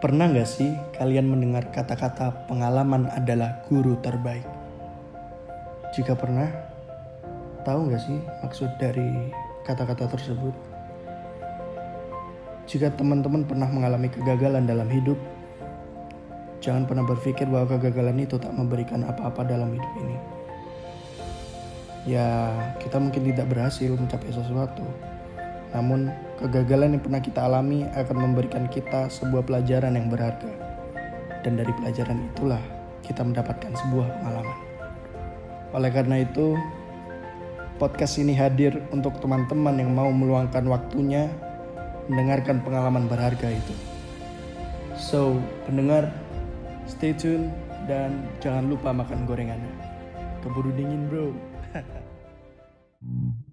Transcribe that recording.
Pernah nggak sih kalian mendengar kata-kata pengalaman adalah guru terbaik? Jika pernah, tahu nggak sih maksud dari kata-kata tersebut? Jika teman-teman pernah mengalami kegagalan dalam hidup, jangan pernah berpikir bahwa kegagalan itu tak memberikan apa-apa dalam hidup ini. Ya, kita mungkin tidak berhasil mencapai sesuatu, namun Kegagalan yang pernah kita alami akan memberikan kita sebuah pelajaran yang berharga. Dan dari pelajaran itulah kita mendapatkan sebuah pengalaman. Oleh karena itu, podcast ini hadir untuk teman-teman yang mau meluangkan waktunya mendengarkan pengalaman berharga itu. So, pendengar, stay tune dan jangan lupa makan gorengannya. Keburu dingin, bro.